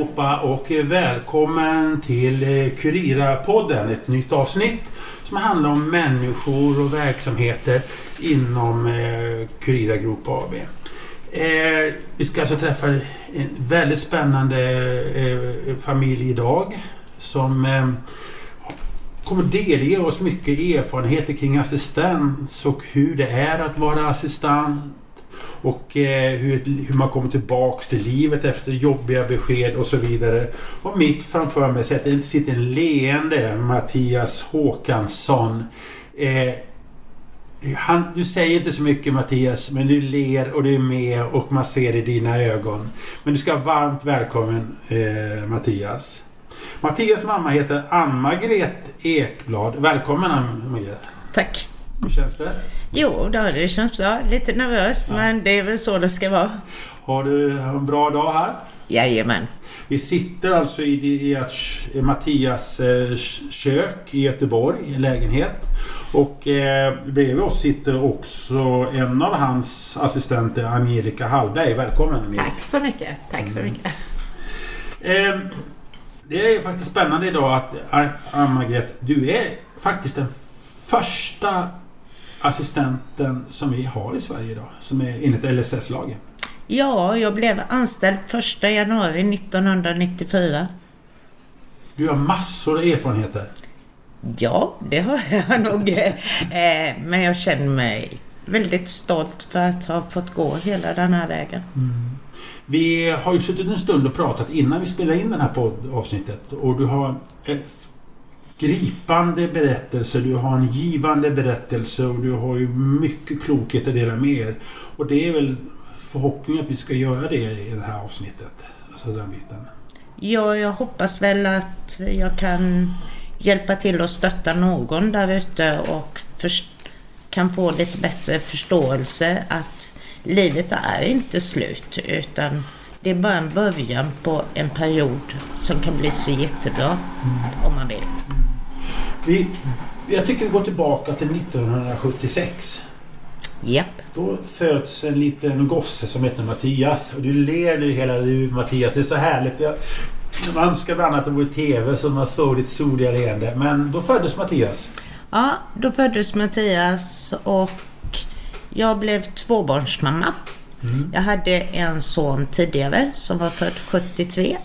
allihopa och välkommen till eh, Kurira-podden. Ett nytt avsnitt som handlar om människor och verksamheter inom eh, Kurira Group AB. Eh, vi ska alltså träffa en väldigt spännande eh, familj idag som kommer delge oss mycket erfarenheter kring assistans och hur det är att vara assistent och eh, hur, hur, man kommer tillbaks till livet efter jobbiga besked och så vidare. Och mitt framför mig sitter en leende Mattias Håkansson. Eh, han, du säger inte så mycket Mattias, men du ler och du är med och man ser i dina ögon. Men du ska vara varmt välkommen eh, Mattias. Mattias mamma heter Ann-Margret Ekblad. Välkommen Ann-Margret. Tack. Hur känns det? Jo, det känns bra. Lite nervöst, ja. men det är väl så det ska vara. Har du en bra dag här? Jajamän. Vi sitter alltså i, i, i Mattias eh, kök i Göteborg, i lägenhet. Och eh, bredvid oss sitter också en av hans assistenter, Angelica Hallberg. Välkommen Angelica. Tack så mycket. Tack så mycket. Eh, det är faktiskt spännande idag att Ann-Margret, du är faktiskt den första assistenten som vi har i Sverige idag, som är enligt LSS-lagen. Ja, jag blev anställd 1 januari 1994. Du har massor av erfarenheter. Ja, det har jag nog. Eh, men jag känner mig väldigt stolt för att ha fått gå hela den här vägen. Mm. Vi har ju suttit en stund och pratat innan vi spelade in det här poddavsnittet och du har en gripande berättelse, du har en givande berättelse och du har ju mycket klokhet att dela med er. Och det är väl förhoppningen att vi ska göra det i det här avsnittet. Alltså den biten. Ja, jag hoppas väl att jag kan hjälpa till att stötta någon där ute och kan få lite bättre förståelse att livet är inte slut utan det är bara en början på en period som kan bli så jättebra mm. om man vill. Vi, jag tycker vi går tillbaka till 1976. Japp. Då föds en liten gosse som heter Mattias. Och du ler nu hela du Mattias. Det är så härligt. Jag, man önskar bland annat att det vore TV så man såg ditt soliga leende. Men då föddes Mattias. Ja, då föddes Mattias och jag blev tvåbarnsmamma. Mm. Jag hade en son tidigare som var född 73.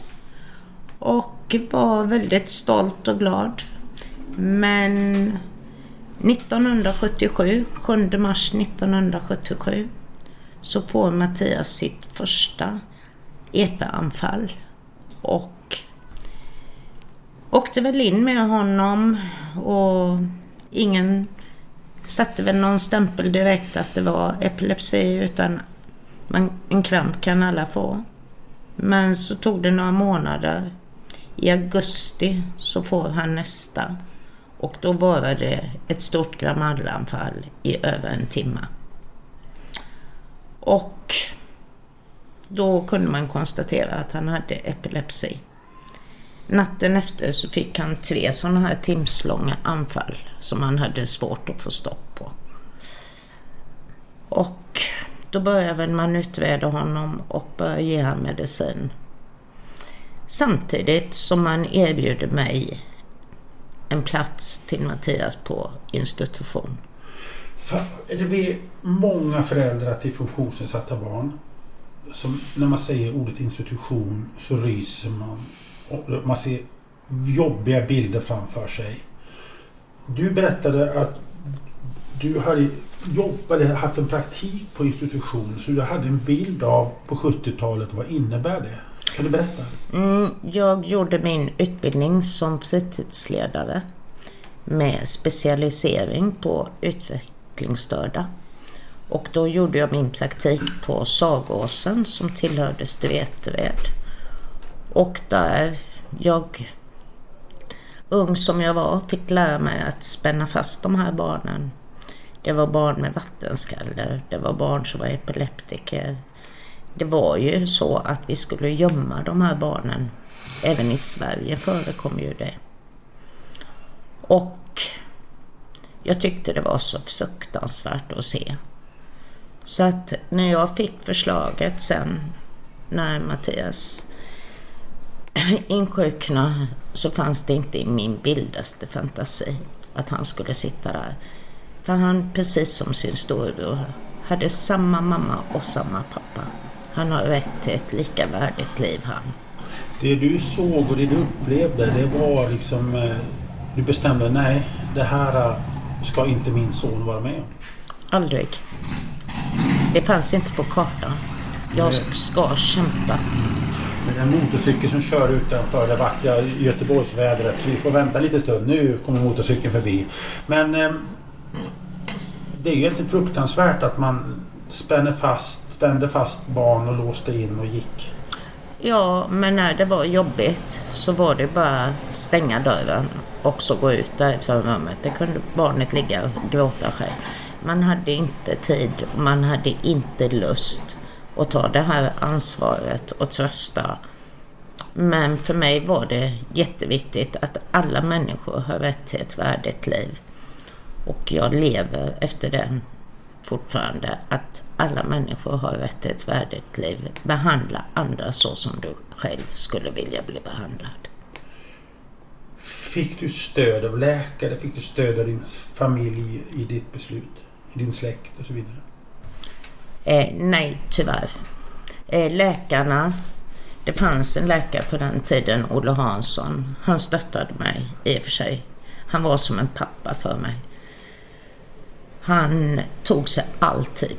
Och var väldigt stolt och glad. Men 1977, 7 mars 1977, så får Mattias sitt första EP-anfall. Och åkte väl in med honom och ingen satte väl någon stämpel direkt att det var epilepsi utan man, en kramp kan alla få. Men så tog det några månader. I augusti så får han nästa. Och då var det ett stort gramallanfall i över en timme. Och då kunde man konstatera att han hade epilepsi. Natten efter så fick han tre sådana här timslånga anfall som han hade svårt att få stopp på. Och då började man utreda honom och började ge honom medicin. Samtidigt som man erbjuder mig en plats till Mattias på institution. Det är många föräldrar till funktionsnedsatta barn som när man säger ordet institution så ryser man. Man ser jobbiga bilder framför sig. Du berättade att du hade jobbade, haft en praktik på institution så du hade en bild av på 70-talet. Vad innebär det? Kan du berätta? Mm, jag gjorde min utbildning som fritidsledare med specialisering på utvecklingsstörda. Och då gjorde jag min praktik på Sagåsen som tillhörde Stveterved. Och där jag, ung som jag var, fick lära mig att spänna fast de här barnen. Det var barn med vattenskalle, det var barn som var epileptiker, det var ju så att vi skulle gömma de här barnen. Även i Sverige förekom ju det. Och jag tyckte det var så fruktansvärt att se. Så att när jag fick förslaget sen när Mattias insjuknade så fanns det inte i min vildaste fantasi att han skulle sitta där. För han, precis som sin storebror, hade samma mamma och samma pappa. Han har rätt till ett lika värdigt liv han. Det du såg och det du upplevde, det var liksom... eh, Du bestämde, nej, det här eh, ska inte min son vara med om. Aldrig. Det fanns inte på kartan. Jag ska kämpa. Men en motorcykel som kör utanför det vackra Göteborgsvädret så vi får vänta lite stund. Nu kommer motorcykeln förbi. Men eh, det är ju inte fruktansvärt att man spänner fast, spände fast barn och låste in och gick. Ja, men när det var jobbigt så var det bara stänga dörren och så gå ut därifrån rummet. Det kunde barnet ligga och gråta själv. Man hade inte tid och man hade inte lust att ta det här ansvaret och trösta. Men för mig var det jätteviktigt att alla människor har rätt till ett värdigt liv. Och jag lever efter den fortfarande. Att alla människor har rätt till ett värdigt liv. Behandla andra så som du själv skulle vilja bli behandlad. Fick du stöd av läkare? Fick du stöd av din familj i ditt beslut? I din släkt och så vidare? Eh, nej, tyvärr. Eh, läkarna, det fanns en läkare på den tiden, Olle Hansson. Han stöttade mig i och för sig. Han var som en pappa för mig. Han tog sig alltid.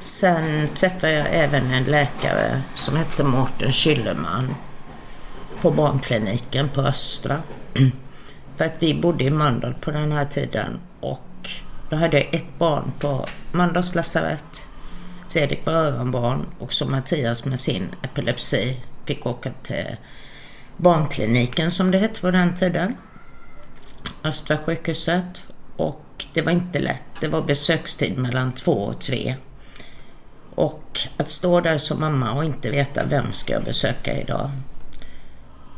Sen träffade jag även en läkare som hette Mårten Kylleman på barnkliniken på Östra. För att vi bodde i Mölndal på den här tiden och då hade jag ett barn på Mölndals lasarett. Fredrik var öronbarn och så Mattias med sin epilepsi fick åka till barnkliniken som det hette på den tiden. Östra sjukhuset. Och det var inte lätt. Det var besökstid mellan två och tre. Och att stå där som mamma och inte veta vem ska jag besöka idag.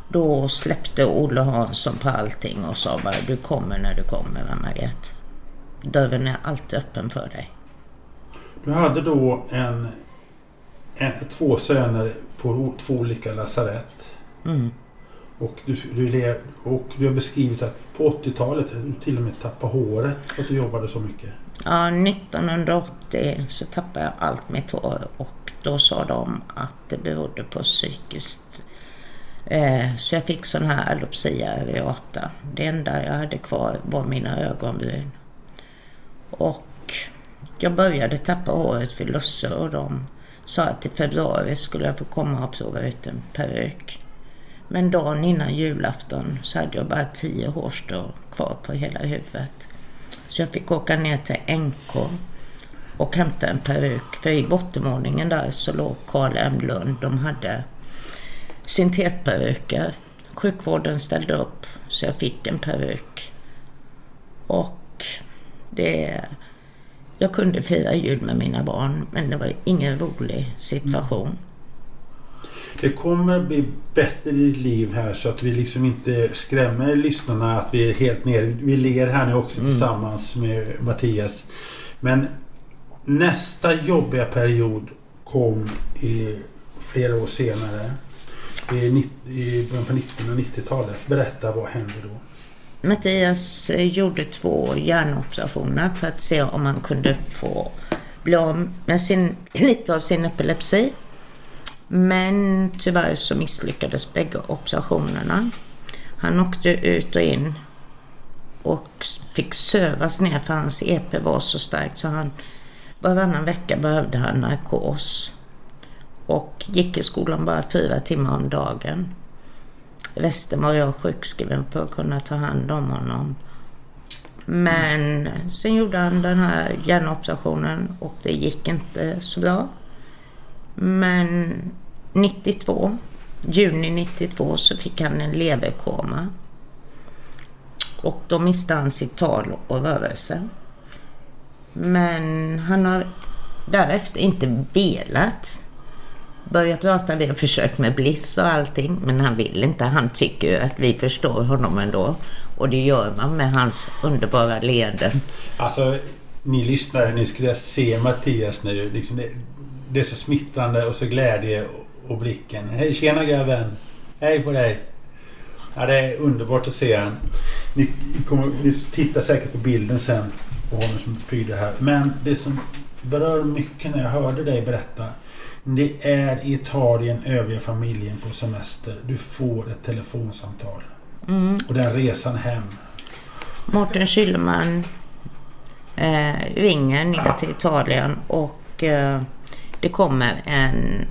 Då släppte Olle Hansson på allting och sa bara du kommer när du kommer Margret. Dörren är alltid öppen för dig. Du hade då en, en, två söner på två olika lasarett. Mm. Och du, du, lev, och du har beskrivit att på 80-talet du till och med tappade håret för att du jobbade så mycket. Ja, 1980 så tappade jag allt mitt hår och då sa de att det berodde på psykiskt. Eh, så jag fick sån här alopecia areata. Det enda jag hade kvar var mina ögonbryn. Och jag började tappa håret för Lusse och de sa att i februari skulle jag få komma och prova ut en peruk. Men dagen innan julafton så hade jag bara tio hårstrån kvar på hela huvudet. Så jag fick åka ner till NK och hämta en peruk. För i bottenvåningen där så låg Karl M Lund. De hade syntetperuker. Sjukvården ställde upp så jag fick en peruk. Och det... Jag kunde fira jul med mina barn men det var ingen rolig situation. Det kommer bli bättre i ditt liv här så att vi liksom inte skrämmer lyssnarna att vi är helt nere. Vi ler här nu också Mm. tillsammans med Mattias. Men nästa jobbiga period kom i flera år senare. I, början på 1990-talet. Berätta, vad hände då? Mattias eh, gjorde två hjärnoperationer för att se om han kunde få bli av med sin, lite av sin epilepsi. Men tyvärr så misslyckades bägge operationerna. Han åkte ut och in och fick sövas ner för hans EP var så starkt så han varannan vecka behövde han narkos. Och gick i skolan bara fyra timmar om dagen. Resten var jag sjukskriven för att kunna ta hand om honom. Men sen gjorde han den här hjärnoperationen och det gick inte så bra. Men 92, juni 92 så fick han en leverkoma. Och då miste han sitt tal och rörelse. Men han har därefter inte velat börja prata. Vi har försökt med Bliss och allting, men han vill inte. Han tycker ju att vi förstår honom ändå. Och det gör man med hans underbara leenden. Alltså, ni lyssnare, ni skulle se Mattias nu. Liksom det, det är så smittande och så glädje och blicken. Hej tjena grabben! Hej på dig! Ja, det är underbart att se han. Ni, kommer, ni tittar säkert på bilden sen på honom som pryder här. Men det som berör mycket när jag hörde dig berätta. Det är i Italien övriga familjen på semester. Du får ett telefonsamtal. Mm. Och den resan hem. Mårten Schylman eh, ringer ner till Italien och eh, det kommer en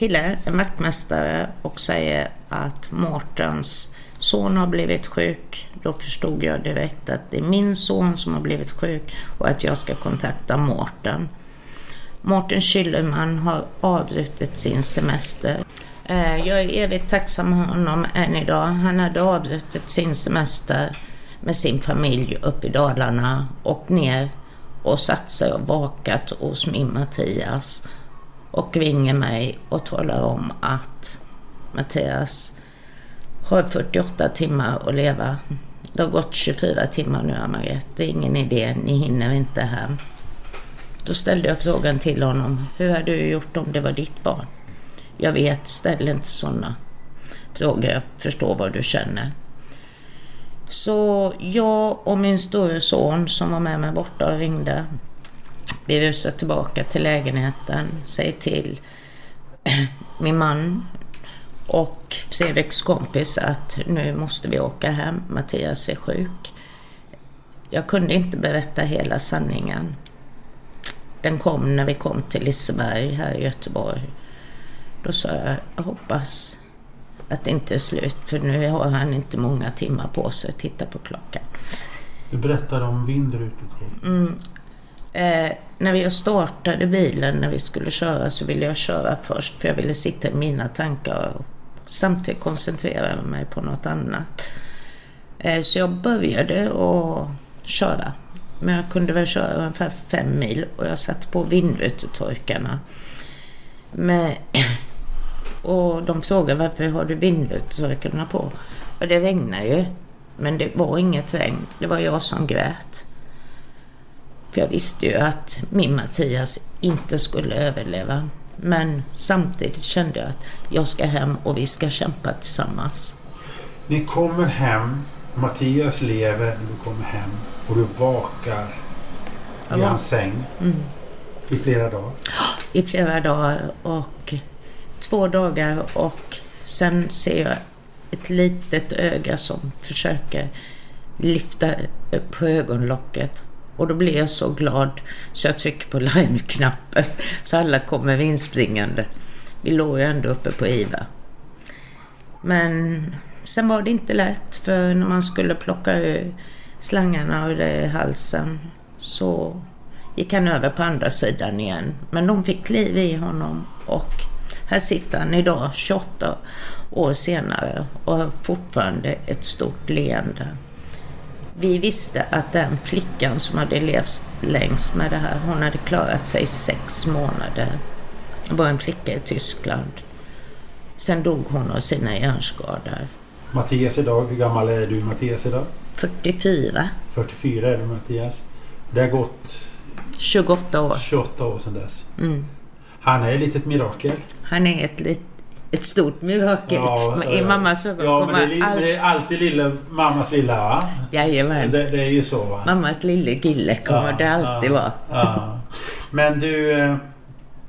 kille, en vaktmästare och säger att Mårtens son har blivit sjuk. Då förstod jag direkt att det är min son som har blivit sjuk och att jag ska kontakta Mårten. Mårten Kylleman har avbrutit sin semester. Eh, jag är evigt tacksam mot honom än idag. Han hade avbrutit sin semester med sin familj upp i Dalarna och ner och satt sig och vakat hos min Mattias och ringer mig och talar om att Mattias har 48 timmar att leva. Det har gått 24 timmar nu, Margret. Det är ingen idé, ni hinner inte hem. Då ställde jag frågan till honom. Hur hade du gjort om det var ditt barn? Jag vet, ställ inte sådana frågor. Jag förstår vad du känner. Så jag och min store son som var med mig borta och ringde. Vi rusar tillbaka till lägenheten, säger till min man och Fredriks kompis att nu måste vi åka hem. Mattias är sjuk. Jag kunde inte berätta hela sanningen. Den kom när vi kom till Liseberg här i Göteborg. Då sa jag, jag hoppas att det inte är slut för nu har han inte många timmar på sig att titta på klockan. Du berättade om vindrutor. Mm. Eh, när jag startade bilen när vi skulle köra så ville jag köra först för jag ville sitta i mina tankar och samtidigt koncentrera mig på något annat. Eh, så jag började att köra. Men jag kunde väl köra ungefär fem mil och jag satte på vindrutetorkarna. Men, och de frågade varför har du vindrutetorkarna på? Och det regnade ju. Men det var inget regn. Det var jag som grät. För jag visste ju att min Mattias inte skulle överleva. Men samtidigt kände jag att jag ska hem och vi ska kämpa tillsammans. Ni kommer hem, Mattias lever när du kommer hem och du vakar i Ja. hans säng Mm. i flera dagar. I flera dagar och två dagar och sen ser jag ett litet öga som försöker lyfta på ögonlocket. Och då blev jag så glad så jag tryckte på larmknappen så alla kommer inspringande. Vi låg ju ändå uppe på IVA. Men sen var det inte lätt för när man skulle plocka ur slangarna ur det i halsen så gick han över på andra sidan igen. Men de fick liv i honom och här sitter han idag 28 år senare och har fortfarande ett stort leende. Vi visste att den flickan som hade levt längst med det här, hon hade klarat sig sex månader. Det var en flicka i Tyskland. Sen dog hon av sina hjärnskador. Mattias idag, hur gammal är du Mattias idag? 44, 44 är du Mattias. Det har gått 28 år. 28 år sedan dess. Mm. Han är ett litet mirakel. Han är ett, lit, ett stort mirakel. I eh, mammas ögon Ja, men det, men allt... det är alltid lilla, mammas lilla va? Jajamän. Det, det är ju så va? Mammas lille kille kommer Ja, det alltid ja, vara. Ja. Men du, eh,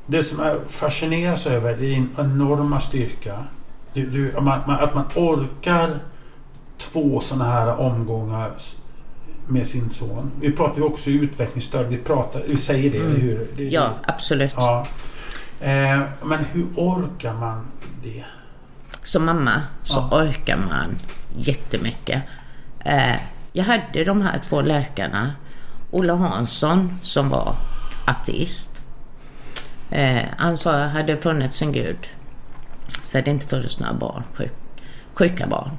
det som jag fascineras över är din enorma styrka. Du, du, att man, att man orkar två sådana här omgångar med sin son. Vi pratar ju också utvecklingsstöd. Vi, pratar, vi säger det, Mm. eller hur? Det, Ja, absolut. ja. Eh, men hur orkar man det? Som mamma så Ja. orkar man jättemycket. Eh, jag hade de här två läkarna. Ola Hansson som var ateist. Eh, han sa att hade funnits en gud så hade det inte funnits några barn, sjuk, sjuka barn.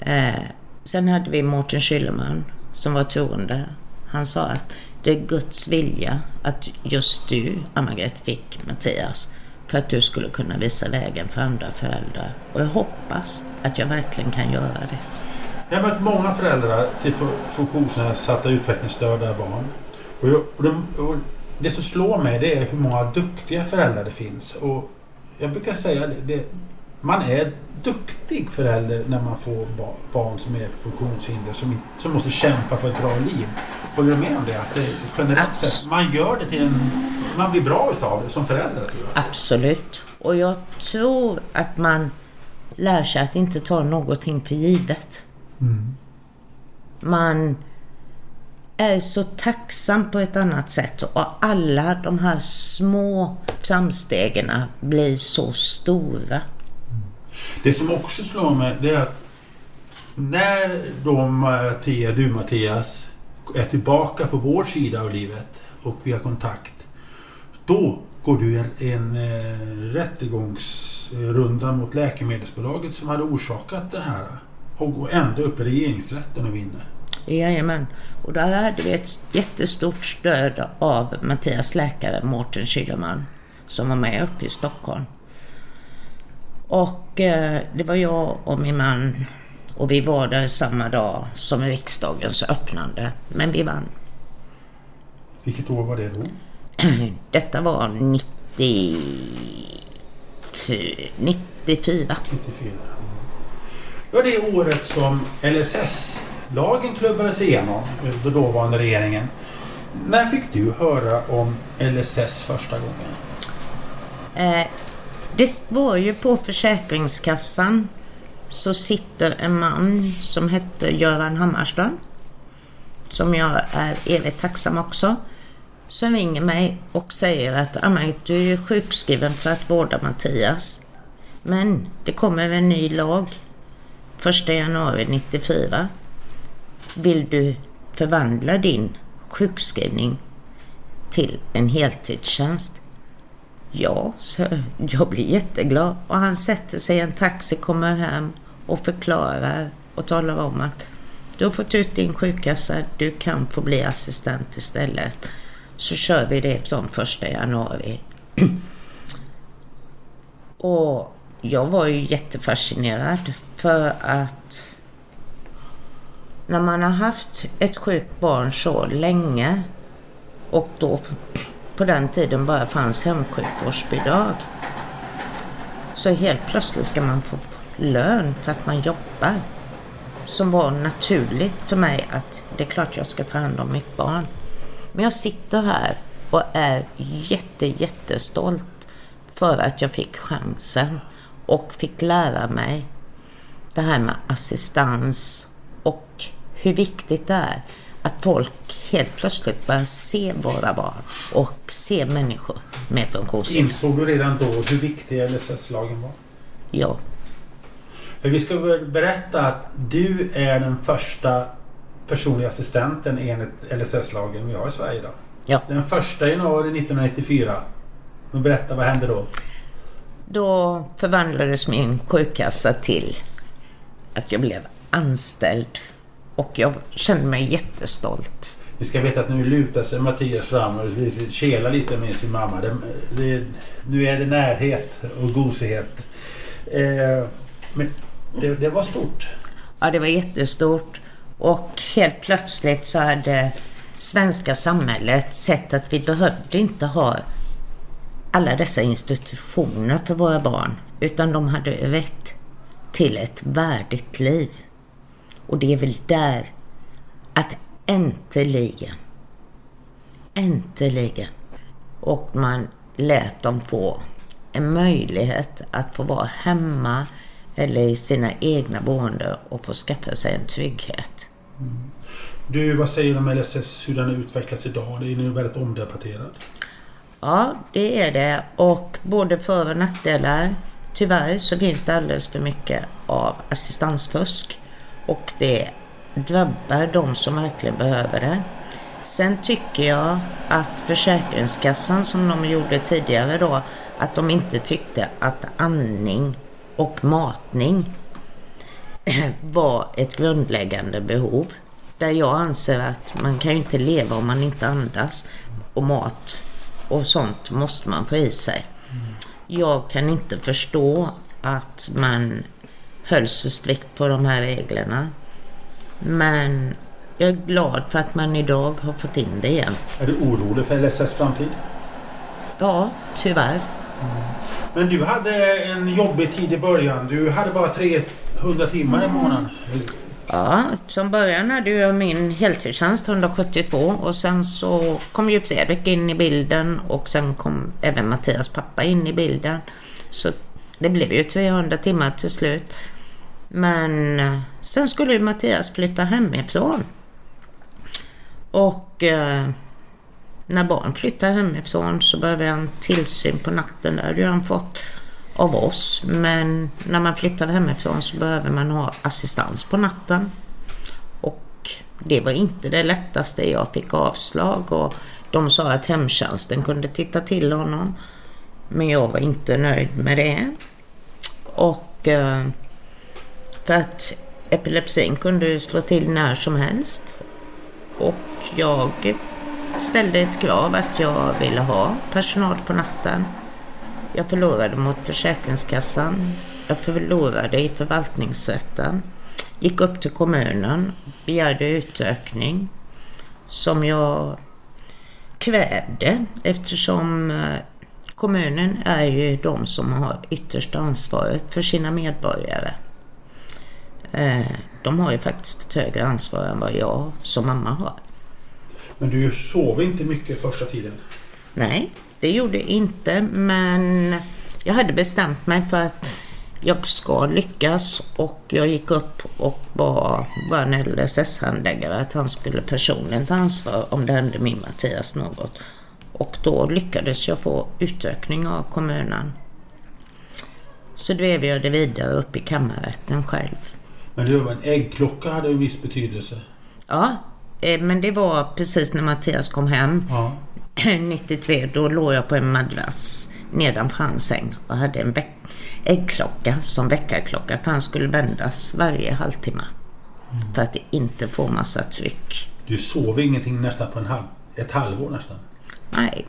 Eh, sen hade vi Mårten Schylleman som var troende. Han sa att det är Guds vilja att just du, Anna-Greta, fick Mattias för att du skulle kunna visa vägen för andra föräldrar. Och jag hoppas att jag verkligen kan göra det. Jag har mött många föräldrar till funktionsnedsatta utvecklingsstörda barn. Och, jag, och, de, och det som slår mig det är hur många duktiga föräldrar det finns. Och jag brukar säga det, det, man är duktig förälder när man får barn som är funktionshinder som, som måste kämpa för ett bra liv. Håller du med om det? Att det generellt sett, man gör det till en... Man blir bra utav det som förälder. Absolut. Och jag tror att man lär sig att inte ta någonting för givet. Mm. Man är så tacksam på ett annat sätt och alla de här små framstegen blir så stora. Det som också slår mig det är att när då Mattia, du Mattias, är tillbaka på vår sida av livet och vi har kontakt. Då går du en, en eh, rättegångsrunda mot läkemedelsbolaget som hade orsakat det här. Och går ända upp i regeringsrätten och vinner. Jajamän. Och där hade vi ett jättestort stöd av Mattias läkare Mårten Schillerman som var med uppe i Stockholm. Och eh, det var jag och min man och vi var där samma dag som riksdagens öppnande. Men vi vann. Vilket år var det då? Detta var 90... 94. 94. Det var det året som LSS-lagen klubbades igenom, den dåvarande regeringen. När fick du höra om LSS första gången? Eh, det var ju på Försäkringskassan så sitter en man som hette Göran Hammarström. Som jag är evigt tacksam också. Som ringer mig och säger att ah, du är sjukskriven för att vårda Mattias. Men det kommer en ny lag 1 januari 94. Vill du förvandla din sjukskrivning till en heltidstjänst? Ja, så jag blir jätteglad. Och han sätter sig i en taxi, kommer hem och förklarar och talar om att du har fått ut din sjukkassa, du kan få bli assistent istället. Så kör vi det från första januari. och jag var ju jättefascinerad för att när man har haft ett sjukt barn så länge och då på den tiden bara fanns hemsjukvårdsbidrag. Så helt plötsligt ska man få lön för att man jobbar. Som var naturligt för mig att det är klart jag ska ta hand om mitt barn. Men jag sitter här och är jätte, jättestolt för att jag fick chansen och fick lära mig det här med assistans och hur viktigt det är att folk helt plötsligt börjar se våra barn och se människor med funktionshinder. Insåg du redan då hur viktig LSS-lagen var? Ja. För vi ska väl berätta att du är den första personliga assistenten enligt LSS-lagen vi har i Sverige idag. Ja. Den första januari 1994. Men berätta, vad hände då? Då förvandlades min sjukkassa till att jag blev anställd och jag kände mig jättestolt. Vi ska veta att nu lutar sig Mattias fram och kelar lite med sin mamma. Det, det, nu är det närhet och gosighet. Eh, men det, det var stort. Ja, det var jättestort. Och helt plötsligt så hade svenska samhället sett att vi behövde inte ha alla dessa institutioner för våra barn. Utan de hade rätt till ett värdigt liv. Och det är väl där att äntligen, äntligen, och man lät dem få en möjlighet att få vara hemma eller i sina egna boende och få skaffa sig en trygghet. Mm. Du, vad säger du om LSS, hur den utvecklas idag? Det är nu väldigt omdebatterad. Ja, det är det. Och både för och nackdelar. Tyvärr så finns det alldeles för mycket av assistansfusk. Och det drabbar de som verkligen behöver det. Sen tycker jag att Försäkringskassan som de gjorde tidigare då, att de inte tyckte att andning och matning var ett grundläggande behov. Där jag anser att man kan ju inte leva om man inte andas. Och mat och sånt måste man få i sig. Jag kan inte förstå att man höll så strikt på de här reglerna. Men jag är glad för att man idag har fått in det igen. Är du orolig för LSS framtid? Ja, tyvärr. Men du hade en jobbig tid i början. Du hade bara 300 timmar i månaden. Ja, som början hade jag min heltidstjänst 172 och sen så kom ju Fredrik in i bilden och sen kom även Mattias pappa in i bilden. Så det blev ju 300 timmar till slut. Men eh, sen skulle ju Mattias flytta hemifrån. Och eh, när barn flyttar hemifrån så behöver han tillsyn på natten. Det hade han fått av oss. Men när man flyttar hemifrån så behöver man ha assistans på natten. Och det var inte det lättaste. Jag fick avslag och de sa att hemtjänsten kunde titta till honom. Men jag var inte nöjd med det. Och eh, för att epilepsin kunde slå till när som helst. Och jag ställde ett krav att jag ville ha personal på natten. Jag förlorade mot Försäkringskassan. Jag förlorade i förvaltningsrätten. Gick upp till kommunen, begärde utökning som jag kvävde eftersom eh, kommunen är ju de som har yttersta ansvaret för sina medborgare. Eh, de har ju faktiskt ett högre ansvar än vad jag som mamma har. Men du sov inte mycket första tiden? Nej, det gjorde jag inte men jag hade bestämt mig för att jag ska lyckas och jag gick upp och bad vår LSS-handläggare att han skulle personligen ta ansvar om det hände min Mattias något. Och då lyckades jag få utökning av kommunen. Så drev jag det vidare upp i kammarrätten själv. Men du, en äggklocka hade en viss betydelse. Ja, men det var precis när Mattias kom hem. Ja. 93, då låg jag på en madrass nedanför hans säng och hade en äggklocka som väckarklocka för han skulle vändas varje halvtimme. Mm. För att inte få massa tryck. Du sov ingenting nästan på en halv, ett halvår nästan? Nej,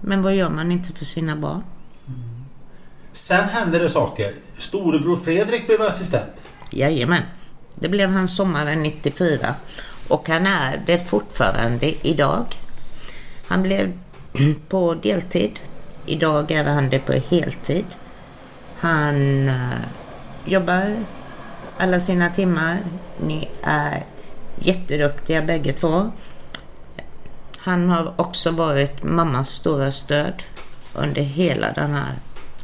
men vad gör man inte för sina barn? Mm. Sen hände det saker. Storebror Fredrik blev assistent. Jajamän. Det blev han sommaren 94. Och han är det fortfarande idag. Han blev på deltid. Idag är han det på heltid. Han eh, jobbar alla sina timmar. Ni är jätteduktiga bägge två. Han har också varit mammas stora stöd under hela den här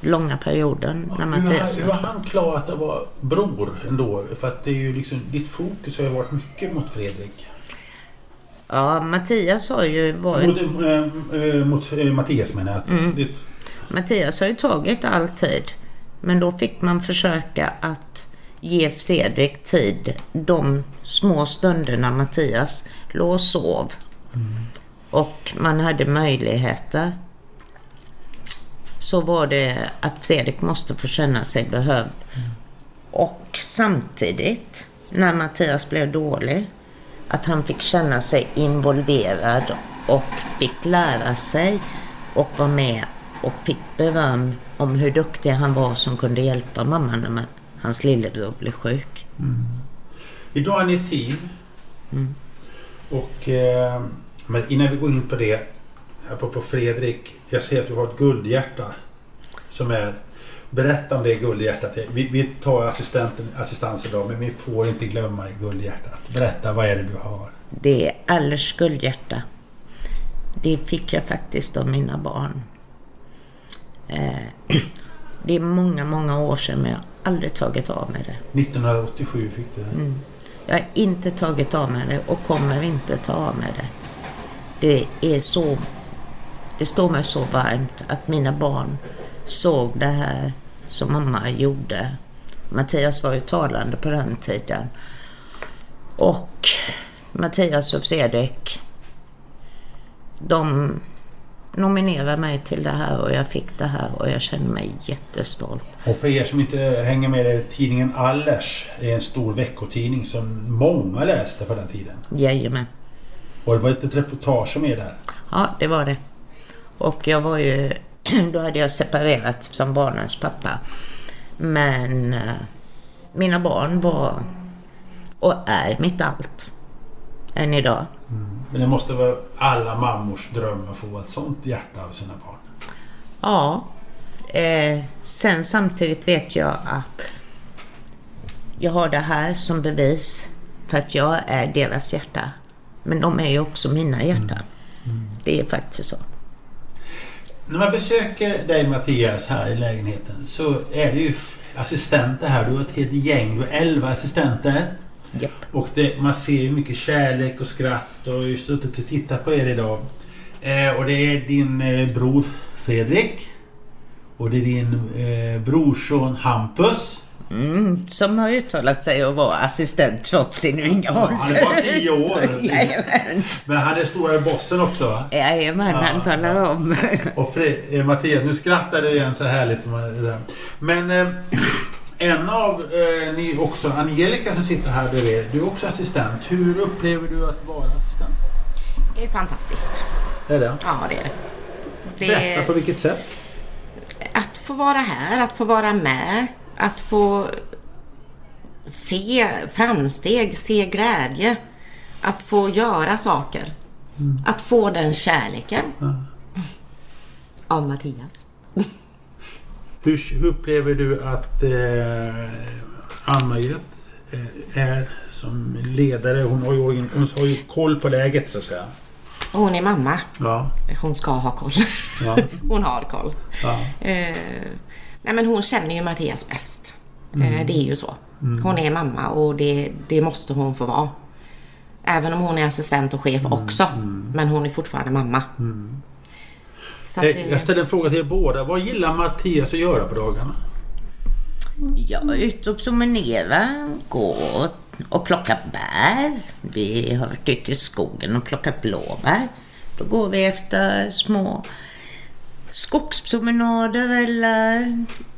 långa perioden. När man hur, hur har han klarat att vara bror ändå? För att det är ju liksom, ditt fokus har ju varit mycket mot Fredrik. Ja, Mattias har ju varit... Mot, äh, mot äh, Mattias menar jag. Mm. Ditt... Mattias har ju tagit all tid. Men då fick man försöka att ge Fredrik tid de små stunderna Mattias låg och sov. Mm. Och man hade möjligheter så var det att Fredrik måste få känna sig behövd. Och samtidigt, när Mattias blev dålig, att han fick känna sig involverad och fick lära sig och vara med och fick beröm om hur duktig han var som kunde hjälpa mamma när hans lillebror blev sjuk. Mm. Idag är ni ett team. Mm. Och, eh, men innan vi går in på det apropå Fredrik, jag ser att du har ett guldhjärta. Som är, berätta om det guldhjärtat. Vi, vi tar assistenten, assistans idag men vi får inte glömma guldhjärtat. Berätta, vad är det du har? Det är Allers guldhjärta. Det fick jag faktiskt av mina barn. Eh, det är många, många år sedan men jag har aldrig tagit av mig det. 1987 fick du det? Mm. Jag har inte tagit av mig det och kommer inte ta av mig det. Det är så det står mig så varmt att mina barn såg det här som mamma gjorde. Mattias var ju talande på den tiden. Och Mattias och Fredrik, de nominerade mig till det här och jag fick det här och jag känner mig jättestolt. Och för er som inte hänger med tidningen Allers är en stor veckotidning som många läste på den tiden. Jajamän. Och det var ett reportage med där. Ja, det var det. Och jag var ju, då hade jag separerat som barnens pappa. Men eh, mina barn var och är mitt allt. Än idag. Mm. Men det måste vara alla mammors dröm att få ett sånt hjärta av sina barn? Ja. Eh, sen samtidigt vet jag att jag har det här som bevis för att jag är deras hjärta. Men de är ju också mina hjärtan. Det är faktiskt så. När man besöker dig Mattias här i lägenheten så är det ju assistenter här. Du har ett helt gäng. Du har 11 assistenter. Japp. Och det, man ser ju mycket kärlek och skratt och jag har suttit och tittat på er idag. Eh, och det är din eh, bror Fredrik. Och det är din eh, brorson Hampus. Mm, som har uttalat sig att vara assistent trots sin unga Ja, han är bara 10 år. Men han är stora bossen också va? Jajamän, han Ja, talar om. Och Fre- eh, Mattias, nu skrattar du igen så härligt. det. Men eh, en av eh, ni också, Angelica som sitter här bredvid, du är också assistent. Hur upplever du att vara assistent? Det är fantastiskt. Är det? Ja, det är det. Berätta på det vilket sätt? att få vara här, att få vara med, att få se framsteg, se glädje, att få göra saker. Att få den kärleken. Av Mattias. Hur, hur upplever du att eh, Ann-Margret eh, är som ledare? Hon har, ju, hon har ju koll på läget så att säga. Hon är mamma. Ja. Hon ska ha koll. Ja. Hon har koll. ja. Eh, nej men hon känner ju Mattias bäst. Eh, det är ju så. Hon är mamma och det, det måste hon få vara. Även om hon är assistent och chef också. Men hon är fortfarande mamma. Så att Eh, det, Jag ställer en fråga till er båda. Vad gillar Mattias att göra på dagarna? Jag är ute och promenerar, går och plockar bär. Vi har varit ute i skogen och plockat blåbär. Då går vi efter små skogspromenader eller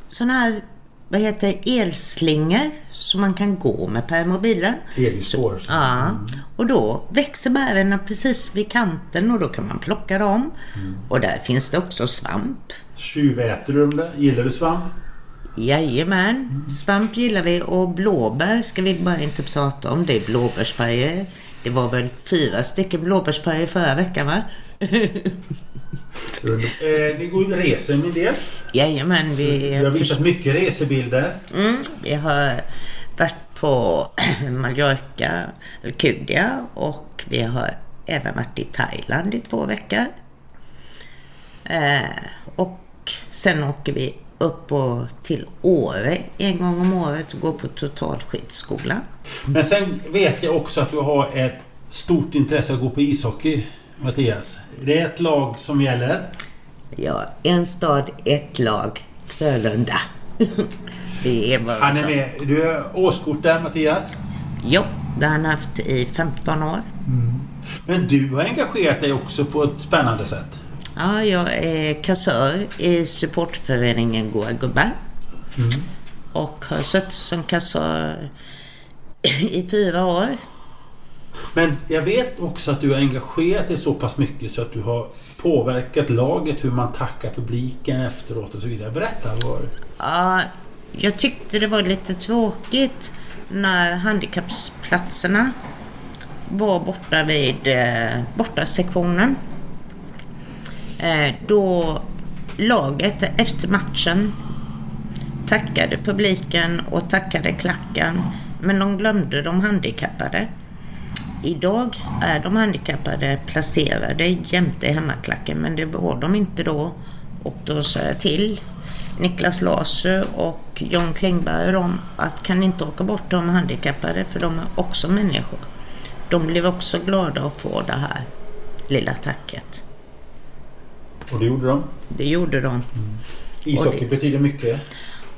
sådana här, vad heter elslingor som man kan gå med permobilen. Elspår. Ja, och då växer bären precis vid kanten och då kan man plocka dem. Och där finns det också svamp. Tjuväter du där? Gillar du svamp? Jajamän, svamp gillar vi och blåbär ska vi bara inte prata om. Det är blåbärspajer. Det var väl fyra stycken blåbärspajer förra veckan va? Eh, ni går och reser en del. Jajamän, vi, Vi har visat mycket resebilder. mm, vi har varit på Mallorca, Alcudia och vi har även varit i Thailand i två veckor. Eh, och sen åker vi upp och till Åre en gång om året och går på totalskidskola. Men sen vet jag också att du har ett stort intresse att gå på ishockey, Mattias. Det är ett lag som gäller. Ja, en stad, ett lag. Frölunda. Det är bara Han är med. Du har årskort där, Mattias. Jo, det har han haft i 15 år. Men du har engagerat dig också på ett spännande sätt. Ja, jag är kassör i supportföreningen Goa Gubbar. Och har suttit som kassör i fyra år. Men jag vet också att du har engagerat dig så pass mycket så att du har påverkat laget, hur man tackar publiken efteråt och så vidare. Berätta. Vad... Ja, jag tyckte det var lite tråkigt när handikappsplatserna var borta vid eh, bortasektionen. Eh, då laget efter matchen tackade publiken och tackade klacken men de glömde de handikappade. Idag är de handikappade placerade jämte hemmaklacken men det var de inte då. Och då sa jag till Niklas Laser och John Klingberg dem att kan ni inte åka bort de handikappade för de är också människor. De blev också glada att få det här lilla tacket. Och det gjorde de. Det gjorde de. Ishockey Och det- betyder mycket.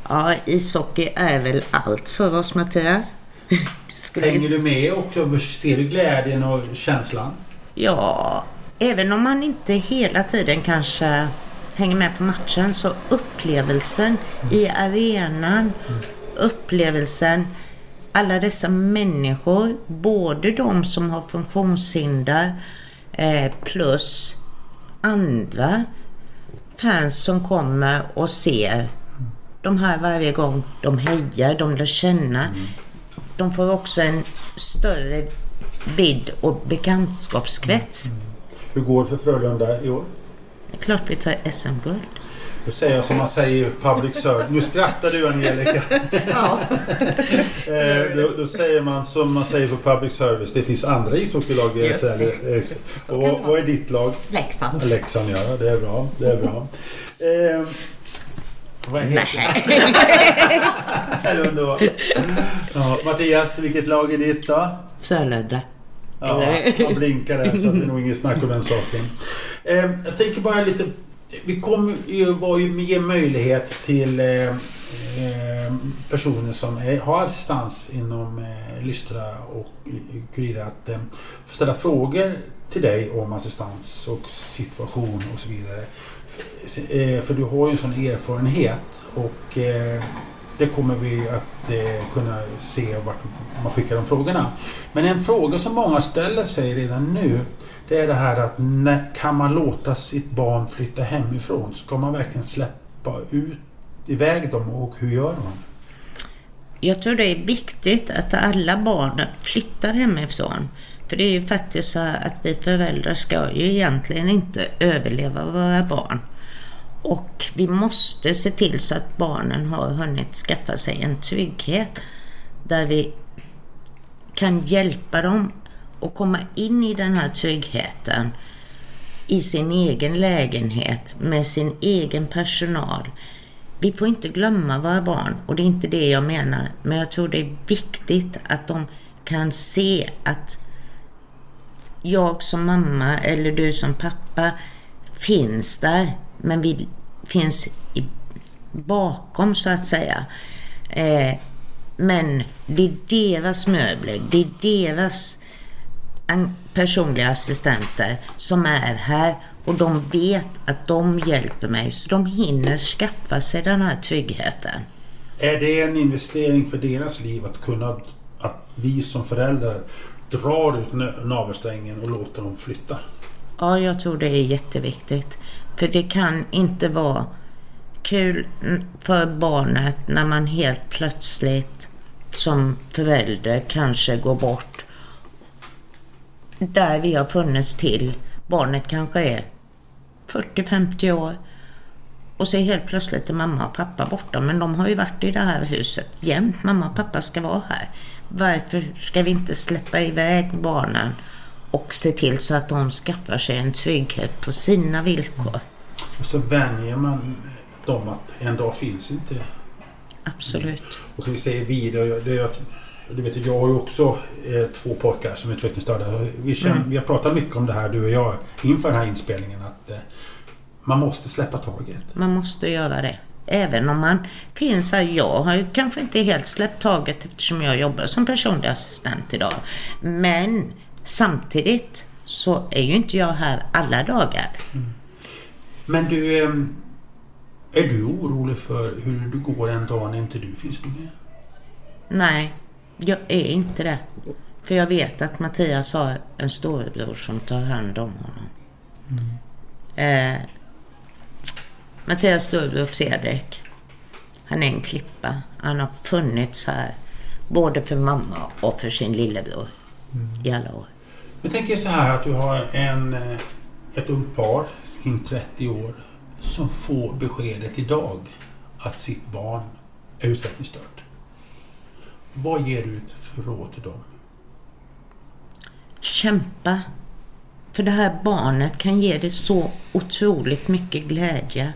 Ja, ishockey är väl allt för oss Mattias. Skulle Hänger du med också? Ser du glädjen och känslan? Ja, även om man inte hela tiden kanske hänger med på matchen så upplevelsen i arenan, upplevelsen alla dessa människor, både de som har funktionshinder eh, plus andra fans som kommer och ser de här varje gång. De hejar, de lär känna. De får också en större vidd och bekantskapskrets. Hur går det för Frölunda i år? Det är klart vi tar SM-guld. Då säger jag som man säger i public service. Nu skrattar du Angelica. Ja. Eh, då, då säger man som man säger på public service. Det finns andra ishockeylag. i SHL. Eh, Och vad, är ditt lag? Leksand. Leksand ja, det är bra. Det är bra. Vad heter Nej. Ja, Mattias, vilket lag är ditt då? Frölunda. Ja, han blinkar där så det är nog inget snack om den saken. Eh, jag tänker bara lite... Vi kommer ju vara ju ge möjlighet till eh, eh, personer som är, har assistans inom eh, Lystra och Kurira att eh, få ställa frågor till dig om assistans och situation och så vidare. Eh, för, du har ju en sån erfarenhet och eh, det kommer vi att eh, kunna se vart man skickar de frågorna. Men en fråga som många ställer sig redan nu det är det här att kan man låta sitt barn flytta hemifrån? Ska man verkligen släppa ut iväg dem och hur gör man? Jag tror det är viktigt att alla barn flyttar hemifrån. För det är ju faktiskt så att vi föräldrar ska ju egentligen inte överleva våra barn. Och vi måste se till så att barnen har hunnit skaffa sig en trygghet där vi kan hjälpa dem att komma in i den här tryggheten i sin egen lägenhet med sin egen personal. Vi får inte glömma våra barn och det är inte det jag menar. Men jag tror det är viktigt att de kan se att jag som mamma eller du som pappa finns där. Men vi finns i, bakom så att säga. Eh, men det är deras möbler, det är deras personliga assistenter som är här och de vet att de hjälper mig så de hinner skaffa sig den här tryggheten. Är det en investering för deras liv att kunna att vi som föräldrar drar ut navelsträngen och låter dem flytta? Ja, jag tror det är jätteviktigt. För det kan inte vara kul för barnet när man helt plötsligt som förälder kanske går bort. Där vi har funnits till. Barnet kanske är 40-50 år. Och så är helt plötsligt är mamma och pappa borta. Men de har ju varit i det här huset jämt. Mamma och pappa ska vara här. Varför ska vi inte släppa iväg barnen och se till så att de skaffar sig en trygghet på sina villkor? Och så vänjer man dem att en dag finns inte Absolut. Och vi säger vi, det, det, det vet jag, jag har ju också eh, två pojkar som är utvecklingsstörda. Vi, känner, Mm. vi har pratat mycket om det här du och jag inför den här inspelningen. Att eh, man måste släppa taget. Man måste göra det. Även om man finns här. Jag har ju kanske inte helt släppt taget eftersom jag jobbar som personlig assistent idag. Men samtidigt så är ju inte jag här alla dagar. Men du, eh, är du orolig för hur det går en dag när inte du finns med? Nej, jag är inte det. För jag vet att Mattias har en storebror som tar hand om honom. Eh, Mattias storebror Fredrik, han är en klippa. Han har funnits här både för mamma och för sin lillebror i alla år. Jag tänker så här att du har en, eh, ett ungt par kring 30 år som får beskedet idag att sitt barn är utvecklingsstört. Vad ger du för råd till dem? Kämpa. För det här barnet kan ge dig så otroligt mycket glädje.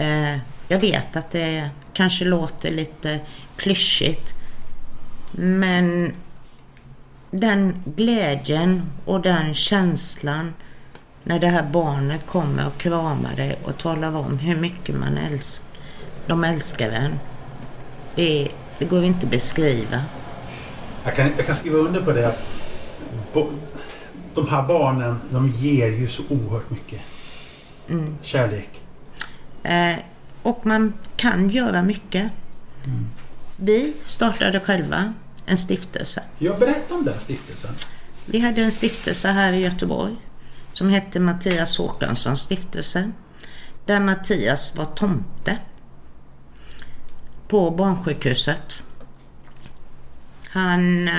Eh, jag vet att det kanske låter lite klyschigt. Men den glädjen och den känslan när det här barnet kommer och kramar dig och talar om hur mycket man älsk, de älskar en. Det, det går inte att beskriva. Jag kan, jag kan skriva under på det de här barnen de ger ju så oerhört mycket kärlek. Eh, och man kan göra mycket. Vi startade själva en stiftelse. Jag berättar om den stiftelsen. Vi hade en stiftelse här i Göteborg som hette Mattias Håkansson stiftelse. Där Mattias var tomte på barnsjukhuset. Han, eh,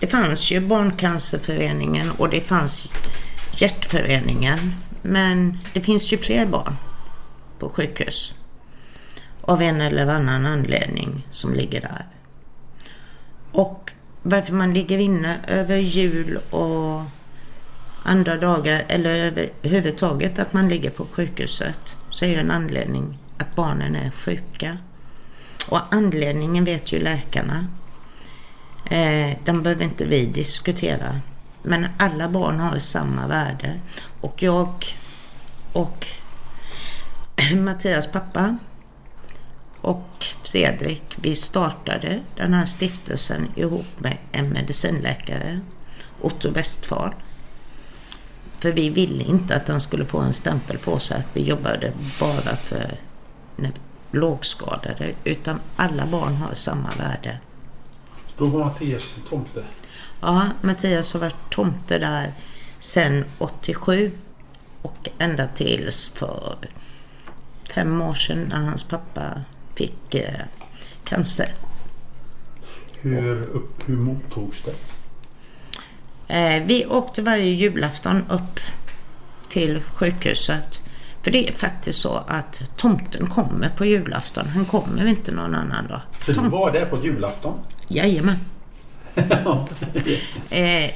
det fanns ju Barncancerföreningen och det fanns Hjärtföreningen. Men det finns ju fler barn på sjukhus. Av en eller annan anledning som ligger där. Och varför man ligger inne över jul och andra dagar eller överhuvudtaget att man ligger på sjukhuset så är ju en anledning att barnen är sjuka. Och anledningen vet ju läkarna. Eh, den behöver inte vi diskutera. Men alla barn har samma värde. Och jag och Mattias pappa och Fredrik, vi startade den här stiftelsen ihop med en medicinläkare, Otto Westfall. För vi ville inte att han skulle få en stämpel på sig att vi jobbade bara för lågskadade, utan alla barn har samma värde. Då var Mattias tomte? Ja, Mattias har varit tomte där sedan 87 och ända tills för fem år sedan när hans pappa fick eh, cancer. Hur, upp, hur mottogs det? Eh, vi åkte varje julafton upp till sjukhuset. För det är faktiskt så att tomten kommer på julafton. Han kommer inte någon annan dag. Så du var där på julafton? Jajamän. eh,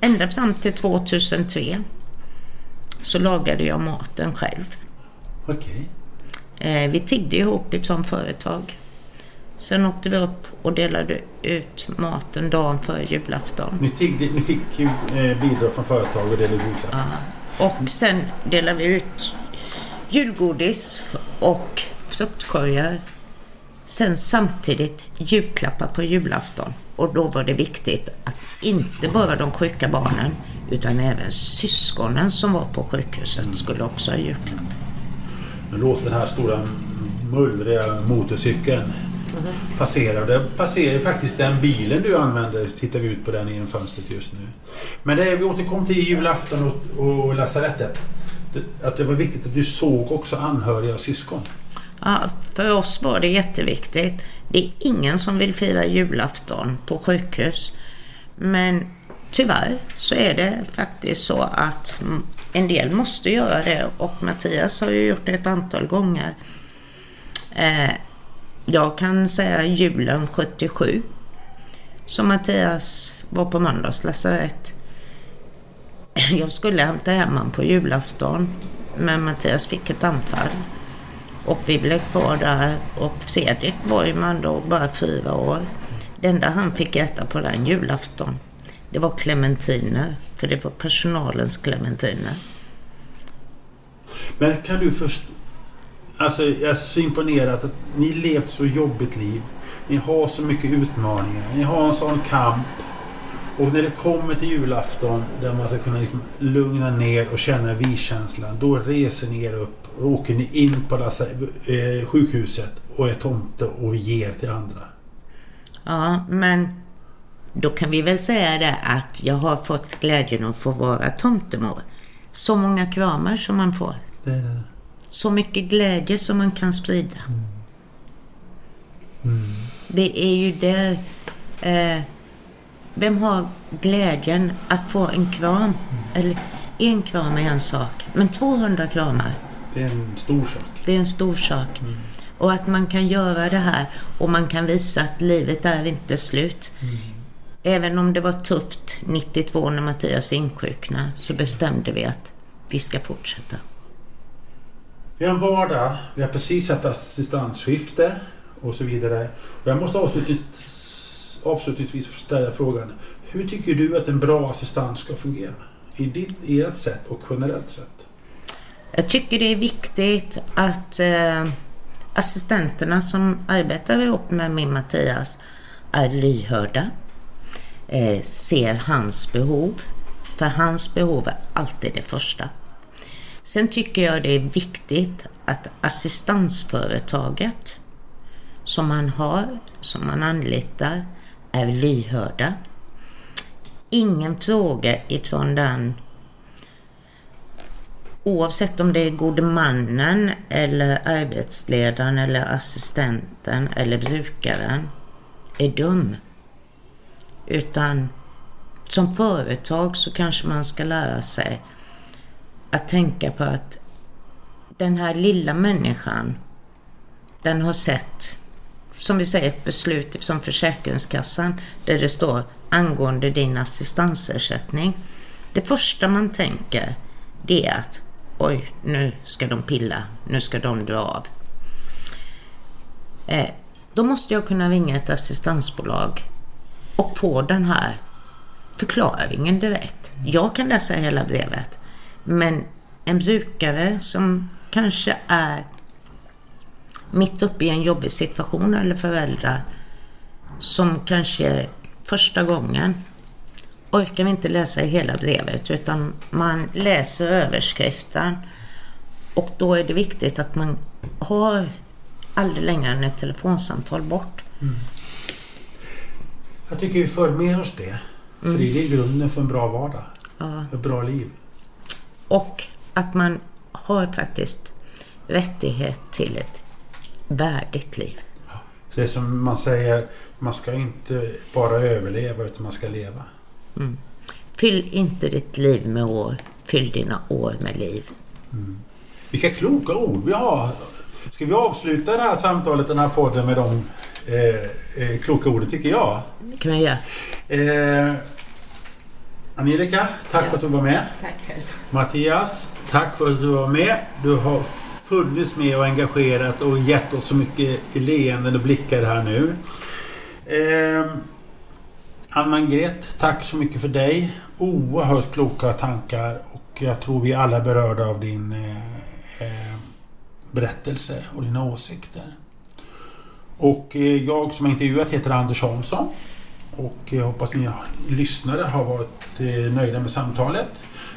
ända fram till 2003 så lagade jag maten själv. Okej. Eh, vi tiggde ihop som företag. Sen åkte vi upp och delade ut maten dagen före julafton. Ni, tiggde, ni fick eh, bidrag från företag och delade ut julklappar? Ja. Och sen delade vi ut julgodis och fruktkorgar. Sen samtidigt julklappar på julafton. Och då var det viktigt att inte bara de sjuka barnen utan även syskonen som var på sjukhuset skulle också ha julklapp. Låter den här stora mullriga motorcykeln mm. passera. Det passerar faktiskt den bilen du använder. Tittar vi ut på den i fönstret just nu. Men det, vi återkom till julafton och, och lasarettet. Att det var viktigt att du såg också anhöriga och syskon. Ja, för oss var det jätteviktigt. Det är ingen som vill fira julafton på sjukhus. Men tyvärr så är det faktiskt så att en del måste göra det och Mattias har ju gjort det ett antal gånger. Eh, jag kan säga julen 77 som Mattias var på måndags lasarett. Jag skulle hämta hem honom på julafton men Mattias fick ett anfall. Och vi blev kvar där och Fredrik var ju man då bara fyra år. Det enda han fick äta på den julafton det var clementiner. För det var personalens clementiner. Men kan du först... Alltså jag är så imponerad att ni levt så jobbigt liv. Ni har så mycket utmaningar. Ni har en sån kamp. Och när det kommer till julafton där man ska kunna liksom lugna ner och känna vi-känslan. Då reser ni er upp och åker ni in på eh, sjukhuset och är tomte och ger till andra. Ja, men då kan vi väl säga det att jag har fått glädjen att få vara tomtemor. Så många kramar som man får. Det är det. Så mycket glädje som man kan sprida. Mm. Mm. Det är ju det... Eh, vem har glädjen att få en kram? Mm. Eller en kram är en sak, men 200 kramar. Det är en stor sak. Det är en stor sak. Mm. Och att man kan göra det här och man kan visa att livet är inte slut. Mm. Även om det var tufft 92 när Mattias insjuknade så bestämde vi att vi ska fortsätta. Vi har en vardag, vi har precis haft assistansskifte och så vidare. Jag måste avslutningsvis, avslutningsvis ställa frågan. Hur tycker du att en bra assistans ska fungera? I ditt, ert sätt och generellt sett? Jag tycker det är viktigt att eh, assistenterna som arbetar ihop med min Mattias är lyhörda eh, ser hans behov. För hans behov är alltid det första. Sen tycker jag det är viktigt att assistansföretaget som man har, som man anlitar, är lyhörda. Ingen fråga ifrån den oavsett om det är gode mannen eller arbetsledaren eller assistenten eller brukaren är dum. Utan som företag så kanske man ska lära sig att tänka på att den här lilla människan, den har sett, som vi säger, ett beslut från Försäkringskassan där det står angående din assistansersättning. Det första man tänker det är att oj, nu ska de pilla, nu ska de dra av. Eh, då måste jag kunna ringa ett assistansbolag och få den här förklaringen direkt. Jag kan läsa hela brevet, men en brukare som kanske är mitt uppe i en jobbig situation eller föräldrar som kanske första gången orkar inte läsa hela brevet utan man läser överskriften och då är det viktigt att man har aldrig längre än ett telefonsamtal bort. Mm. Jag tycker vi för med oss det. För mm. det är grunden för en bra vardag. Ja. Ett bra liv. Och att man har faktiskt rättighet till ett värdigt liv. Ja. Så det är som man säger, man ska inte bara överleva utan man ska leva. Mm. Fyll inte ditt liv med år, fyll dina år med liv. Mm. Vilka kloka ord vi har. Ska vi avsluta det här samtalet, den här podden med de eh, eh, kloka orden tycker jag. Det kan vi göra. Eh, Angelica, tack ja. för att du var med. Tack själv. Mattias, tack för att du var med. Du har funnits med och engagerat och gett oss så mycket leenden och blickar här nu. Eh, Ann-Margret, tack så mycket för dig. Oerhört kloka tankar och jag tror vi alla är berörda av din eh, eh, berättelse och dina åsikter. Och eh, jag som har intervjuat heter Anders Hansson. Och jag hoppas ni lyssnare har varit eh, nöjda med samtalet.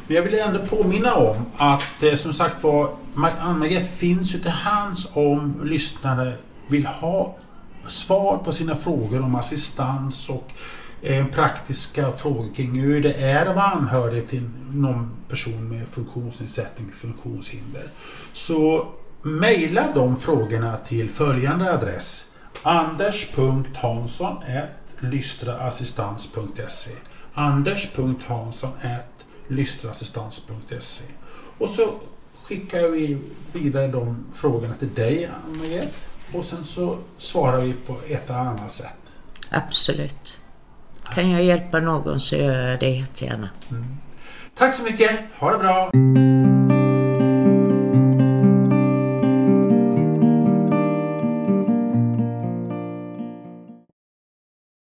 Men jag vill ändå påminna om att som sagt var Ann-Margret finns ju till hands om lyssnare vill ha svar på sina frågor om assistans och praktiska frågor kring hur det är att vara anhörig till någon person med funktionsnedsättning, funktionshinder. Så mejla de frågorna till följande adress anders.hansson.lystraassistans.se anders.hansson.lystraassistans.se Och så skickar vi vidare de frågorna till dig, ann Och sen så svarar vi på ett eller annat sätt. Absolut. Kan jag hjälpa någon så gör jag det jättegärna. Mm. Tack så mycket. Ha det bra.